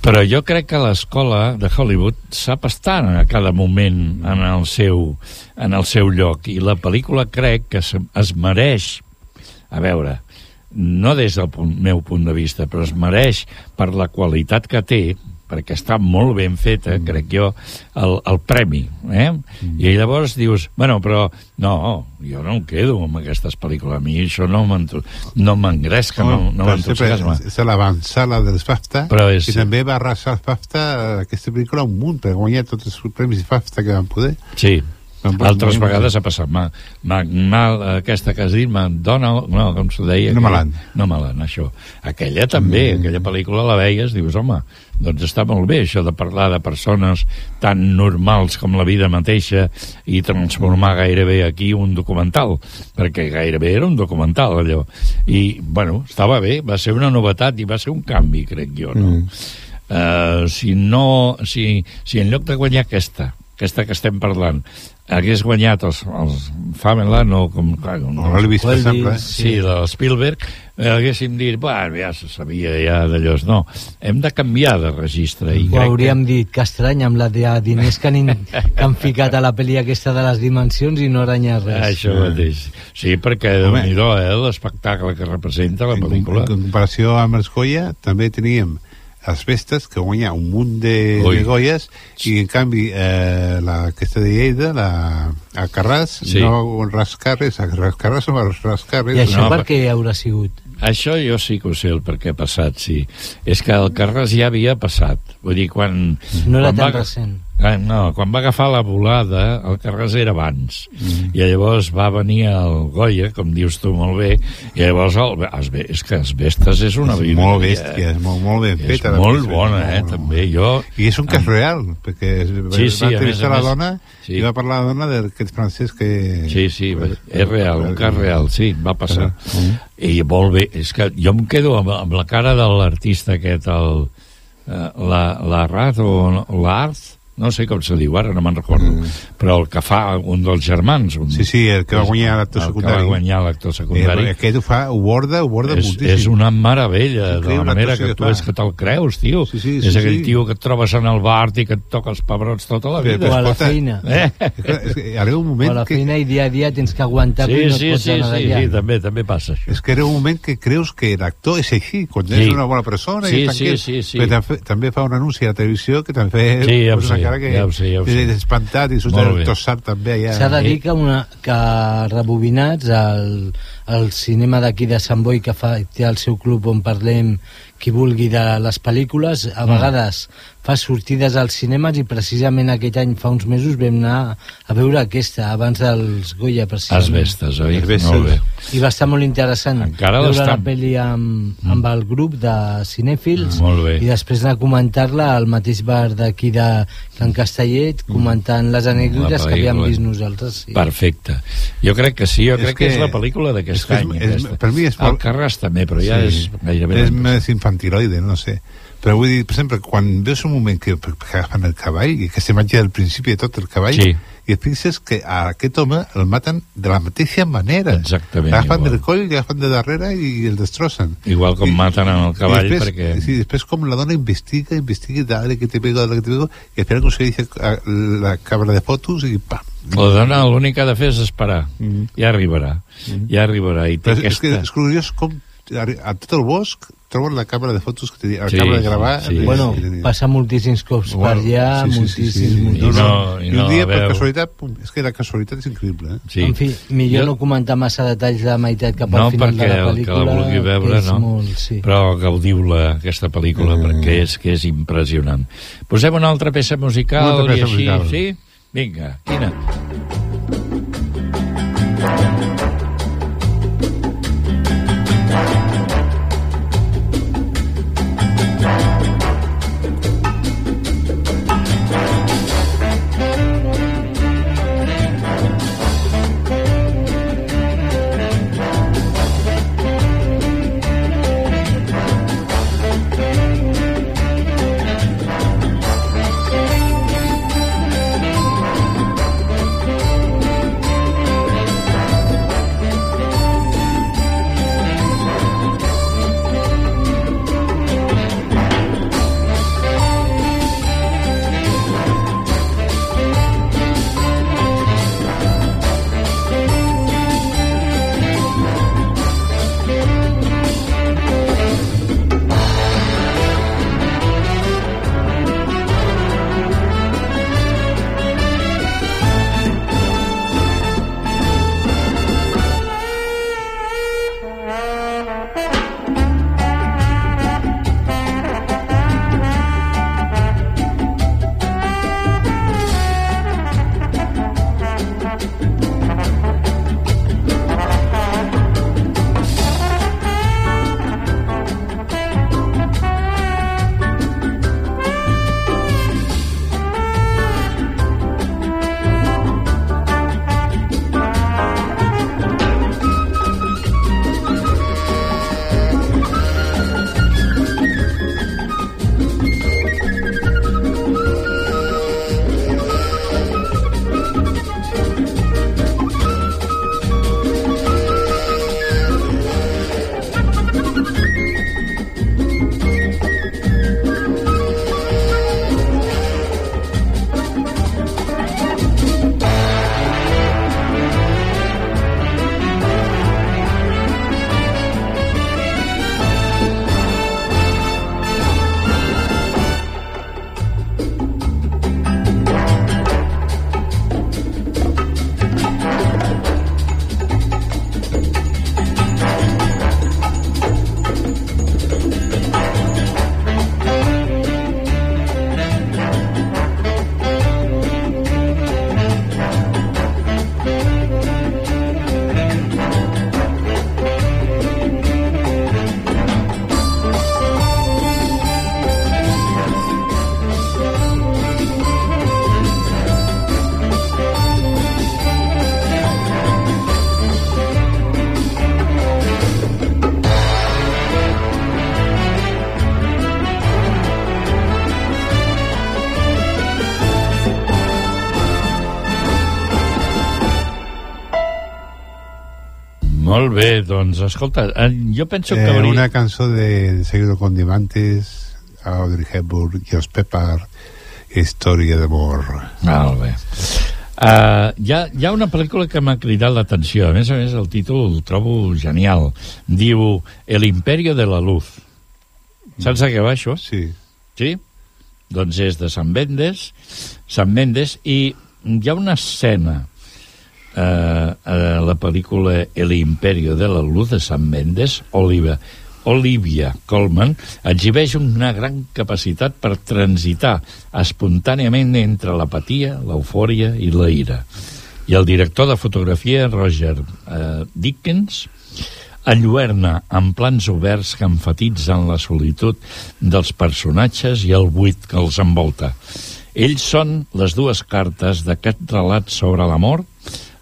Però jo crec que l'escola de Hollywood sap estar a cada moment en el seu, en el seu lloc i la pel·lícula crec que se- es mereix a veure, no des del punt, meu punt de vista, però es mereix per la qualitat que té perquè està molt ben feta, mm. crec jo, el, el premi, eh? Mm. I llavors dius, bueno, però no, jo no em quedo amb aquestes pel·lícules, a mi això no no m'engresca, no, no sempre m'entusiasma. és l'avançada dels BAFTA Però és- i també va arrasar els BAFTA eh, aquesta pel·lícula un munt per guanyar tots els premis BAFTA que van poder Sí, Poder altres guanyar. vegades ha passat. Ma, ma, mal, aquesta que has dit, McDonald, no, com s'ho deia? No Malan. No Malan, això. Aquella també, mm. aquella pel·lícula la veies, dius, home, doncs està molt bé això de parlar de persones tan normals com la vida mateixa i transformar gairebé aquí un documental, perquè gairebé era un documental, allò. I, bueno, estava bé, va ser una novetat i va ser un canvi, crec jo, no? Mm. Uh, si no... Si, si en lloc de guanyar aquesta, aquesta que estem parlant, hagués guanyat els, els Fameland o com... clar, No, Elvis, per exemple, eh? Sí, del Spielberg, eh, haguéssim dit, bueno, ja se sabia ja d'allò. No, hem de canviar de registre. I Ho hauríem dit, que estrany, amb la de diners que han, que han ficat a la pel·li aquesta de les dimensions i no aranya que... res. Això mateix. Sí, perquè, déu nhi eh, l'espectacle que representa la pel·lícula. en comparació amb els Goya també teníem els Vestes que guanya un munt de, Ui. de Goyes i en canvi eh, la, aquesta de Lleida la, a Carràs Sí. no un Rascarres a Rascarres o a Rascarres I això No, per què haurà sigut? Això jo sí que ho sé, el per què ha passat, sí. És que el Carles ja havia passat. Vull dir, quan... No era quan tan va- recent. Ah, no, quan va agafar la volada, el Carles era abans. Mm. I llavors va venir el Goya, com dius tu molt bé, i llavors el, es, ve- és que els Vestes és una és vida. molt bèstia, és molt, molt ben És feta la molt bona, eh, bona. també. Jo... i és un cas real perquè Sí, sí, va entrevistar la dona sí. i va parlar la dona d'aquest francès que Sí, sí, és real, un cas real, sí, va passar. Mm. I molt bé, és que jo em quedo amb, amb la cara de l'artista aquest, el, eh, la, la Rat o l'Art, no sé com se diu ara, no me'n recordo, mm. però el que fa un dels germans. Un, Sí, sí, el que va és guanyar l'actor El secundari. que va guanyar l'actor secundari. eh, aquest ho fa, ho borda, ho borda és, moltíssim és una meravella, de la manera que que tu és que te'l creus, tio. Sí, sí, és sí, aquell sí. tio que et trobes en el bar i que et toca els pebrots tota la vida. O a la feina. Eh? És que, és que arriba un O a moment la que feina i dia a dia tens que aguantar Sí, i no et sí, pots sí, anar sí, d'allà. sí, també, també passa això. és que era un moment que creus que l'actor és així, quan Sí. és una bona persona Sí, i és sí, sí, sí. però també, també fa un anunci a la televisió que també Sí, ja ho posa una sé, cara que ja ho sé, ja ho sé. és espantat i surt el també allà S'ha de dir que, una, que rebobinats el, el cinema d'aquí de Sant Boi que fa, té el seu club on parlem qui vulgui de les pel·lícules a vegades fa sortides als cinemes i precisament aquest any fa uns mesos vam anar a veure aquesta abans dels Goya precisament Asbestes, oi? Asbestes. Molt bé. i va estar molt interessant Encara veure la pel·li amb, amb el grup de cinèfils Mm, i després anar a comentar-la al mateix bar d'aquí de Can Castellet comentant les anècdotes que havíem vist nosaltres sí. Perfecte. Jo crec que sí, jo És crec que, que- és la pel·lícula és d'aquest que és- any. és- aquesta. per mi és El molt- Carràs també, però ja és gairebé... és més infantiloide, no sé però vull dir, per exemple, quan veus un moment que, que agafen el cavall, i aquesta imatge del principi de tot el cavall, Sí. I et fixes que a aquest home el maten de la mateixa manera. Exactament L'agafen igual. del coll, l'agafen de darrere i el destrossen. Igual com maten en el cavall, I després, perquè... Sí, després com la dona investiga, investiga, dale que te pego, dale que te pego, i aconsegueix eh, la càmera de fotos i pam. La dona l'únic que ha de fer és esperar. Ja arribarà. Ja arribarà. I té Però és, és, que aquesta... és curiós com a a tot el bosc trobo la càmera de fotos que tenia, la Sí, càmera de gravar... sí. de- Bueno, tenia. passa moltíssims cops per Bueno, allà, sí, sí, sí, moltíssims, sí, sí. moltíssims. I No, no- no, i I no un dia, per veu- casualitat, pum, és que la casualitat és increïble, eh? Sí. En fi, millor Jo- no comentar massa detalls de la meitat cap al no, final perquè de la el que pel·lícula. la vulgui veure, no? Molt, sí. Però gaudiu-la, aquesta pel·lícula, Mm. perquè és que és impressionant. Posem una altra peça musical Una altra i peça així, musical. sí? Vinga, quina? Molt bé, doncs, escolta, eh, jo penso que Eh, hauria... una cançó de, Seguido con Diamantes, Audrey Hepburn i els Pepper, Història d'amor. Molt bé. Uh, hi, ha, hi ha una pel·lícula que m'ha cridat l'atenció. A més a més, el títol el trobo genial. Diu El imperio de la luz. Saps de què va això? Sí. Sí? Doncs és de Sant Mendes, Sant Mendes, i hi ha una escena eh, a la pel·lícula El imperio de la luz de Sant Mendes, Oliva, Olivia Colman exhibeix una gran capacitat per transitar espontàniament entre l'apatia, l'eufòria i la ira. I el director de fotografia, Roger eh, Dickens, enlluerna en plans oberts que enfatitzen la solitud dels personatges i el buit que els envolta. Ells són les dues cartes d'aquest relat sobre l'amor,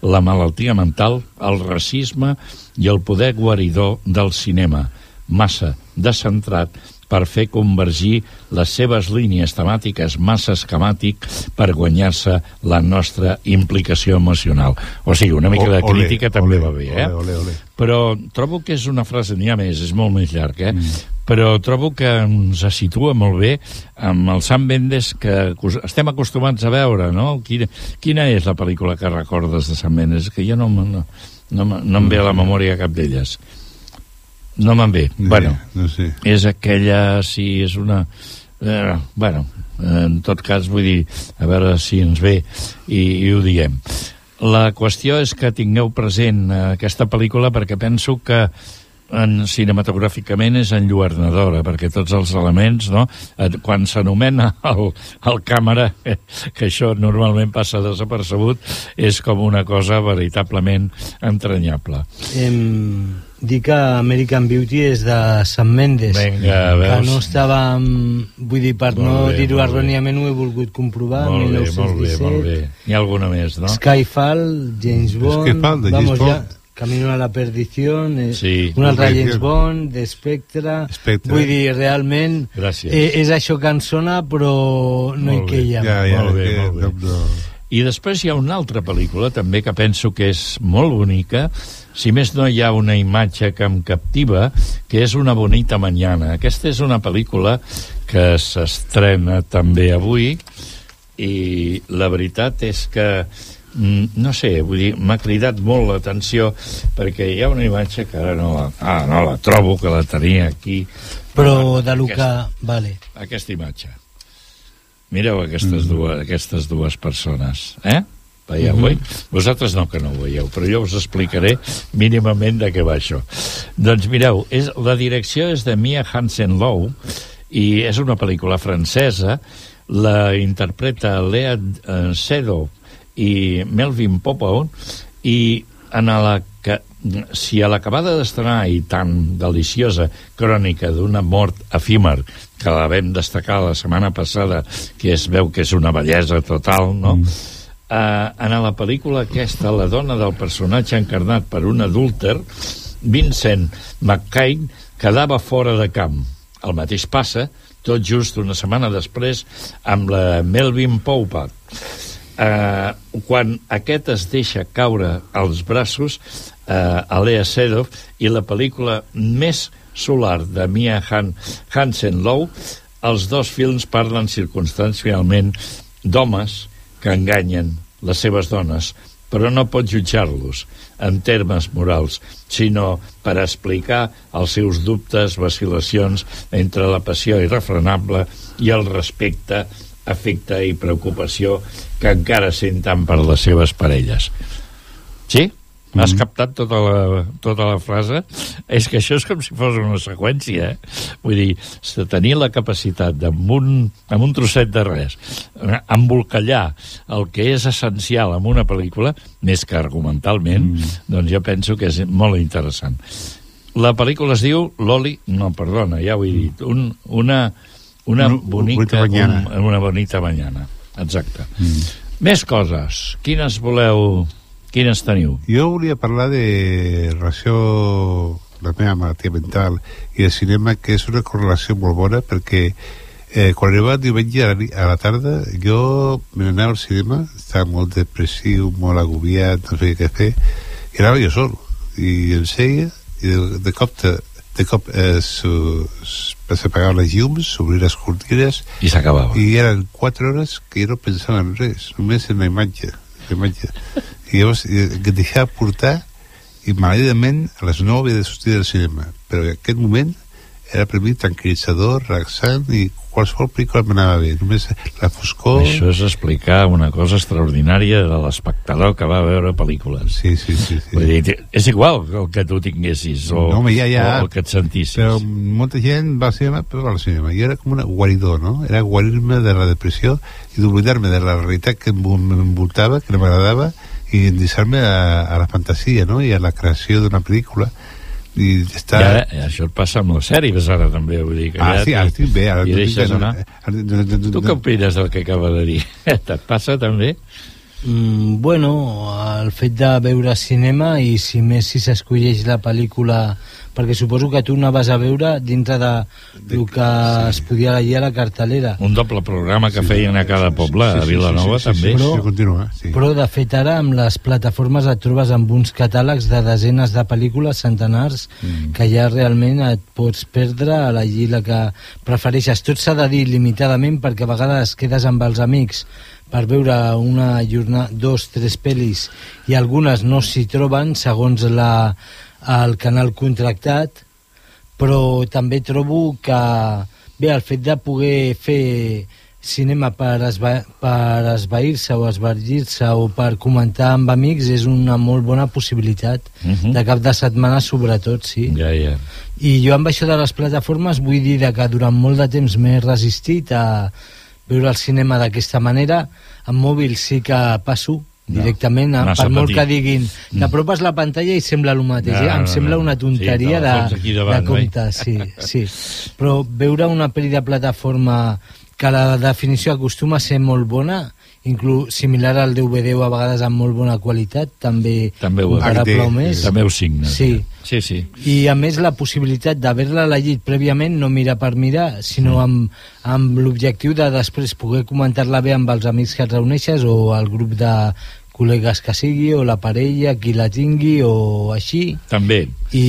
la malaltia mental, el racisme i el poder guaridor del cinema, massa descentrat per fer convergir les seves línies temàtiques massa esquemàtic per guanyar-se la nostra implicació emocional. O sigui, una mica de ole, crítica també ole, va bé, eh? ole, ole, ole. Però trobo que és una frase, n'hi ha més, és molt més llarg, eh? Mm. Però trobo que ens situa molt bé amb el Sam Mendes que estem acostumats a veure, no? Quina, quina és la pel·lícula que recordes de Sam Mendes? Que jo no, no, no, no em ve a la memòria cap d'elles. No me'n ve. bueno, no sé. és aquella, sí, és una... Eh, bueno, en tot cas, vull dir, a veure si ens ve i, i ho diem. La qüestió és que tingueu present eh, aquesta pel·lícula perquè penso que en, cinematogràficament és enlluernadora, perquè tots els elements, no? Quan s'anomena el, el càmera, que això normalment passa desapercebut, és com una cosa veritablement entranyable. Em, dir que American Beauty és de Sam Mendes. Vinga, Que no estava... Vull dir, per Molt no dir-ho erròniament, ho he volgut comprovar. molt bé, molt bé, 1917. molt bé. N'hi ha alguna més, no? Skyfall, James Bond... Skyfall, de James vamos Bond. ya, Camino a la perdición, eh, Sí. un altre. James Bond, de Spectre... Spectre. Vull dir, realment... Gràcies. Eh, és això que en sona, però no Molt hi queia. Ja, ja, Molt bé, que- molt bé. no, no. I després hi ha una altra pel·lícula també que penso que és molt bonica, si més no hi ha una imatge que em captiva, que és Una bonita mañana. Aquesta és una pel·lícula que s'estrena també avui i la veritat és que no sé, vull dir, m'ha cridat molt l'atenció perquè hi ha una imatge que ara no la, ah, no la trobo, que la tenia aquí. Però de lo que... Vale. aquesta imatge. Mireu aquestes, dues, aquestes dues persones, eh? Veieu, Mhm. oi? Vosaltres no, que no ho veieu, però jo us explicaré mínimament de què va això. Doncs mireu, és, la direcció és de Mia Hansen-Lowe i és una pel·lícula francesa, la interpreta Lea eh, Seydoux i Melvin Popo i en la que, si a l'acabada d'estrenar i tan deliciosa crònica d'una mort efímer que la vam destacar la setmana passada que es veu que és una bellesa total no? Mm. Uh, en la pel·lícula aquesta la dona del personatge encarnat per un adúlter Vincent McCain quedava fora de camp el mateix passa tot just una setmana després amb la Melvin Poupat eh, quan aquest es deixa caure als braços eh, a Lea Sedov i la pel·lícula més solar de Mia Han Hansen-Lowe, els dos films parlen circumstancialment d'homes que enganyen les seves dones, però no pot jutjar-los en termes morals, sinó per explicar els seus dubtes, vacil·lacions entre la passió irrefrenable i el respecte afecte i preocupació que encara senten per les seves parelles. Sí? M'has captat tota la, tota la frase? És que això és com si fos una seqüència, eh? Vull dir, de tenir la capacitat amb un, amb un trosset de res, embolcallar el que és essencial en una pel·lícula, més que argumentalment, mm. doncs jo penso que és molt interessant. La pel·lícula es diu Loli... No, perdona, ja ho he dit. Un, una, una, Una bonica... bonita mañana. Un, una bonita mañana, exacte. Mm. Més coses. Quines voleu... Quines teniu? Jo volia parlar de relació la meva malaltia mental i el cinema, que és una correlació molt bona perquè eh, quan arribava diumenge a la, a la tarda jo me n'anava al cinema estava molt depressiu, molt agobiat no sé què fer, i anava jo sol i em seia i de, de cop, te, de cop eh, su- s'apagaven les llums s'obrir les cortines I s'acabava. i eren quatre hores que jo no pensava en res només en la imatge, la imatge. i llavors eh, que deixava portar i malèdament a les 9 havia de sortir del cinema però en aquest moment era per mi tranquil·litzador, relaxant i qualsevol pel·lícula m'anava bé només la foscor Això és explicar una cosa extraordinària de l'espectador que va veure pel·lícules. Sí, sí, sí. sí. Vull dir, és igual el que tu tinguessis o, No, home, ja, ja. o el que et sentissis. però molta gent va al cinema però va al cinema i era com una guaridor no? era guarir-me de la depressió i d'oblidar-me de la realitat que m'envoltava que no m'agradava i deixar-me a, a la fantasia no? i a la creació d'una pel·lícula i estar... I ara, això et passa amb les sèries ara també, vull dir que Ah, ja sí, ara estic bé, ara no deixes anar. Tu què opines del que acaba de dir? Et passa també? Mm, bueno, el fet de veure cinema i si més si s'escolleix la pel·lícula perquè suposo que tu anaves a veure dintre de el que es podia llegir a la cartelera Un doble programa que feien a cada poble, Sí, a sí, Vilanova sí, sí, sí, també. sí, sí, continua, sí. però de fet ara amb les plataformes et trobes amb uns catàlegs de desenes de pel·lícules, centenars mm. que ja realment et pots perdre a la llila que prefereixes tot s'ha de dir limitadament perquè a vegades quedes amb els amics per veure una jornada, dos, tres pel·lis i algunes no s'hi troben segons la, el canal contractat però també trobo que bé, el fet de poder fer cinema per, esva per esvair-se o esvergir-se o per comentar amb amics és una molt bona possibilitat Mhm. de cap de setmana sobretot, sí Ja, ja. i jo amb això de les plataformes vull dir que durant molt de temps m'he resistit a veure el cinema d'aquesta manera amb mòbil sí que passo directament, massa per molt que diguin t'apropes la pantalla i sembla el mateix No, eh? em no, sembla no. una tonteria Sí, de, davant, de compte sí, sí. però veure una pel·li de plataforma que la definició acostuma a ser molt bona inclús similar al DVD o a vegades amb molt bona qualitat també, També ho, comparable més també ho signa. Sí. Sí, sí. i a més la possibilitat d'haver-la llegit prèviament, no mirar per mirar, sinó amb, amb l'objectiu de després poder comentar-la bé amb els amics que et reuneixes o el grup de col·legues que sigui, o la parella, qui la tingui, o així, També. i,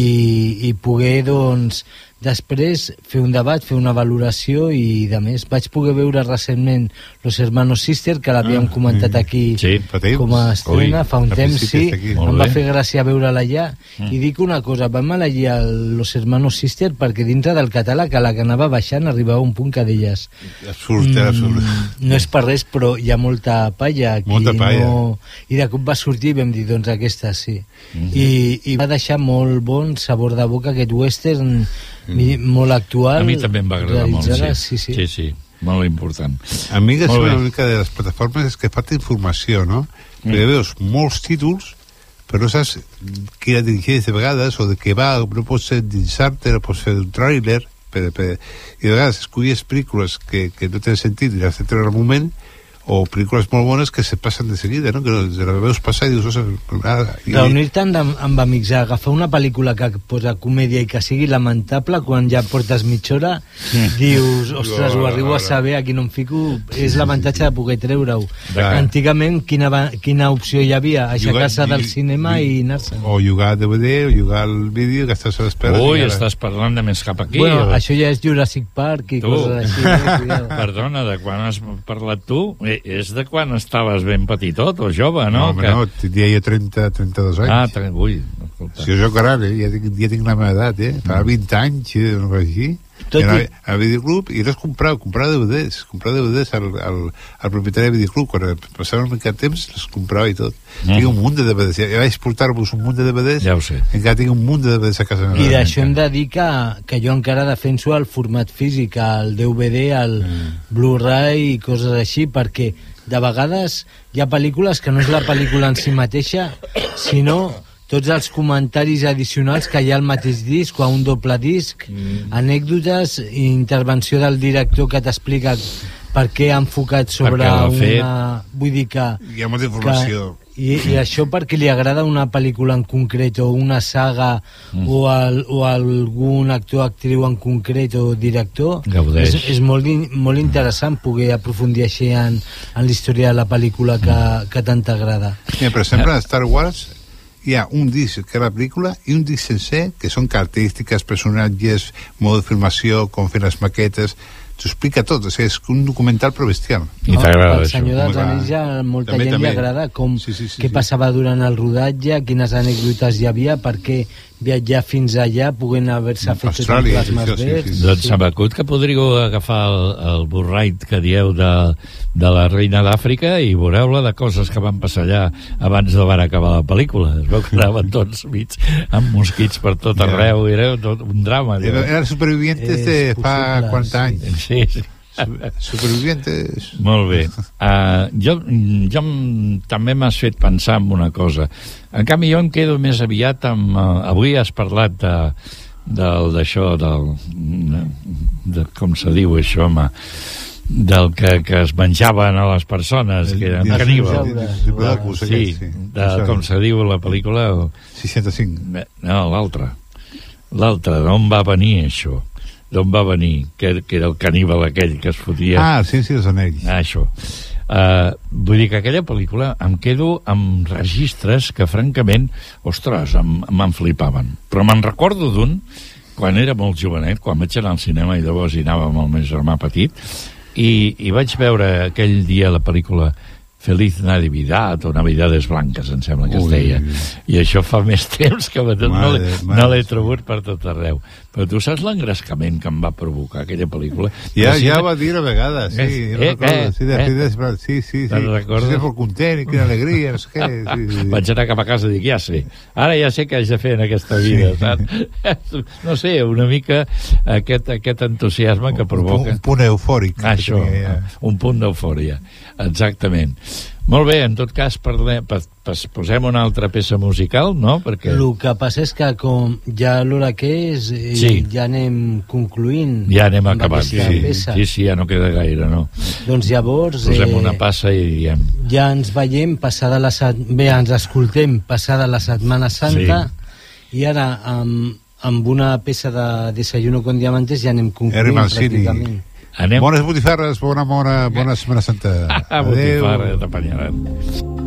i poder, doncs, després fer un debat, fer una valoració i de més. Vaig poder veure recentment Los Hermanos Sister, que l'havíem comentat aquí Sí, com a estrena Ui, fa un temps, sí. Molt Em va bé. fer gràcia veure-la allà. I dic una cosa, vam elegir el Los Hermanos Sister perquè dintre del català, que la que anava baixant, arribava un punt que deies Absurd, absurd. Mm, no és per res, però hi ha molta palla aquí. Molta palla. No... I de cop va sortir i vam dir, doncs aquesta sí. I, I va deixar molt bon sabor de boca aquest western molt actual. A mi també em va agradar molt, sí. sí, sí. sí, sí. Molt important. A mi que sembla una mica de les plataformes és que falta informació, no? Mm. Perquè veus molts títols, però no saps qui la dirigeix de vegades, o de què va, no pots ser dinsar-te, no pots fer un tràiler, per, per, i de vegades escollies pel·lícules que, que no tenen sentit i les has de treure al moment, o pel·lícules molt bones que se passen de seguida, no? Que de la veus passar i dius... "Ostres, Ara, i, Reunir-te amb, amb amics, agafar una pel·lícula que posa comèdia i que sigui lamentable quan ja portes mitja hora, dius, ostres, ho arribo a saber, aquí no em fico, és l'avantatge de poder treure-ho. Antigament, quina, va- quina opció hi havia? Aixecar-se del cinema i anar-se. o jugar a DVD, o jugar al vídeo, que estàs a l'espera. Ui, i ara- estàs parlant de més cap aquí. bueno, o- això ja és Jurassic Park i Tu. coses així. eh? Perdona, de quan has parlat tu? Eh, És de quan estaves ben petitot o jove, no? No, home, no, tindria jo 30, 32 anys. Ah, tre- ui, escolta. Si jo soc gran, eh? ja, tinc, ja tinc la meva edat, eh? Fa 20 anys, eh? cosa així. Tot I i- anava a videoclub i les comprava, comprava DVDs, comprava DVDs al, al, al propietari de videoclub, quan passava una mica de temps les comprava i tot. Mm. Tinc un munt de DVDs, ja, vaig portar-vos un munt de DVDs, Ja ho sé. encara tinc un munt de DVDs a casa meva. I d'això hem de dir que, que jo encara defenso el format físic, el DVD, el Blu-ray i coses així, perquè de vegades hi ha pel·lícules que no és la pel·lícula en si mateixa, sinó tots els comentaris addicionals que hi ha al mateix disc o a un doble disc, anècdotes, intervenció del director que t'explica per què ha enfocat sobre una... Vull dir que... Hi ha molta informació. Que, i, I això perquè li agrada una pel·lícula en concret o una saga mm. o, el, o algun actor, actriu en concret o director Gaudeix. és, és molt, in- molt interessant poder aprofundir així en, en la història de la pel·lícula que, que tant t'agrada Mira, per exemple, a Star Wars hi ha un disc que és la pel·lícula i un disc sencer que són característiques, personatges, mode de filmació, com fer les maquetes, t'ho explica tot, o sigui, és un documental però bestial. I t'agrada el senyor dels anells ja a molta També, gent també. li agrada com, Sí, sí, sí, què sí. passava durant el rodatge, quines anècdotes hi havia, per què viatjar fins allà podent haver-se fet tots els Austràlia, plasmes sí, sí, sí, sí. Doncs se m'acut que podríeu agafar el, el burrait que dieu de, de la reina d'Àfrica i veureu-la de coses que van passar allà abans de van acabar la pel·lícula. Es veu que anaven tots mig amb mosquits per tot arreu, era tot un drama. Era, era supervivientes de fa possible, 40 anys. Sí, sí. Su- Supervivientes... Molt bé. Uh, jo, jo també m'has fet pensar en una cosa. En canvi, jo em quedo més aviat amb... Uh, avui has parlat de del d'això del de, com se diu això home del que, que es menjaven a les persones que eren caníbals sí, de, com se diu la pel·lícula 65. no, l'altra l'altra, d'on va venir això d'on va venir, que, que era el caníbal aquell que es fotia Ah, sí, sí, els anells. Ah, això. Uh, vull dir que aquella pel·lícula em quedo amb registres que, francament, ostres, em- me'n flipaven. Però me'n recordo d'un, quan era molt jovenet, quan vaig anar al cinema i llavors hi anava amb el meu germà petit, i, i vaig veure aquell dia la pel·lícula Feliz Natividad o Navidades Blanques, em sembla que es Ui. deia. I això fa més temps que no, no l'he trobat per tot arreu. Però tu saps l'engrescament que em va provocar aquella pel·lícula? Ja, si ja ho va dir a vegades, sí, Eh, eh, recordo, eh, sí, de, eh. de, sí, sí, sí, Te'n recordes? sí, molt content i quina alegria, no sé què, sí, sí. Vaig anar cap a casa i dic, ja sé, ara ja sé què haig de fer en aquesta vida, saps? No sé, una mica aquest, aquest entusiasme que provoca... Un punt eufòric. que Això, tenia, ja. un punt d'eufòria, exactament. Molt bé, en tot cas, parlem, posem una altra peça musical, no? Perquè El que passa és que com ja l'hora que és, eh, Sí. ja anem concluint ja anem acabant. Sí, peça. sí, sí, ja no queda gaire, no? Doncs llavors Posem eh, una passa i diem... ja ens veiem passada la set... bé, ens escoltem passada la Setmana Santa i ara amb, amb una peça de Desayuno con Diamantes ja anem concluint pràcticament. Anem... Bones botifarres, bona, bona, bona Setmana Santa. Ah, botifarra, t'apanyaran.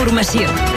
Informació.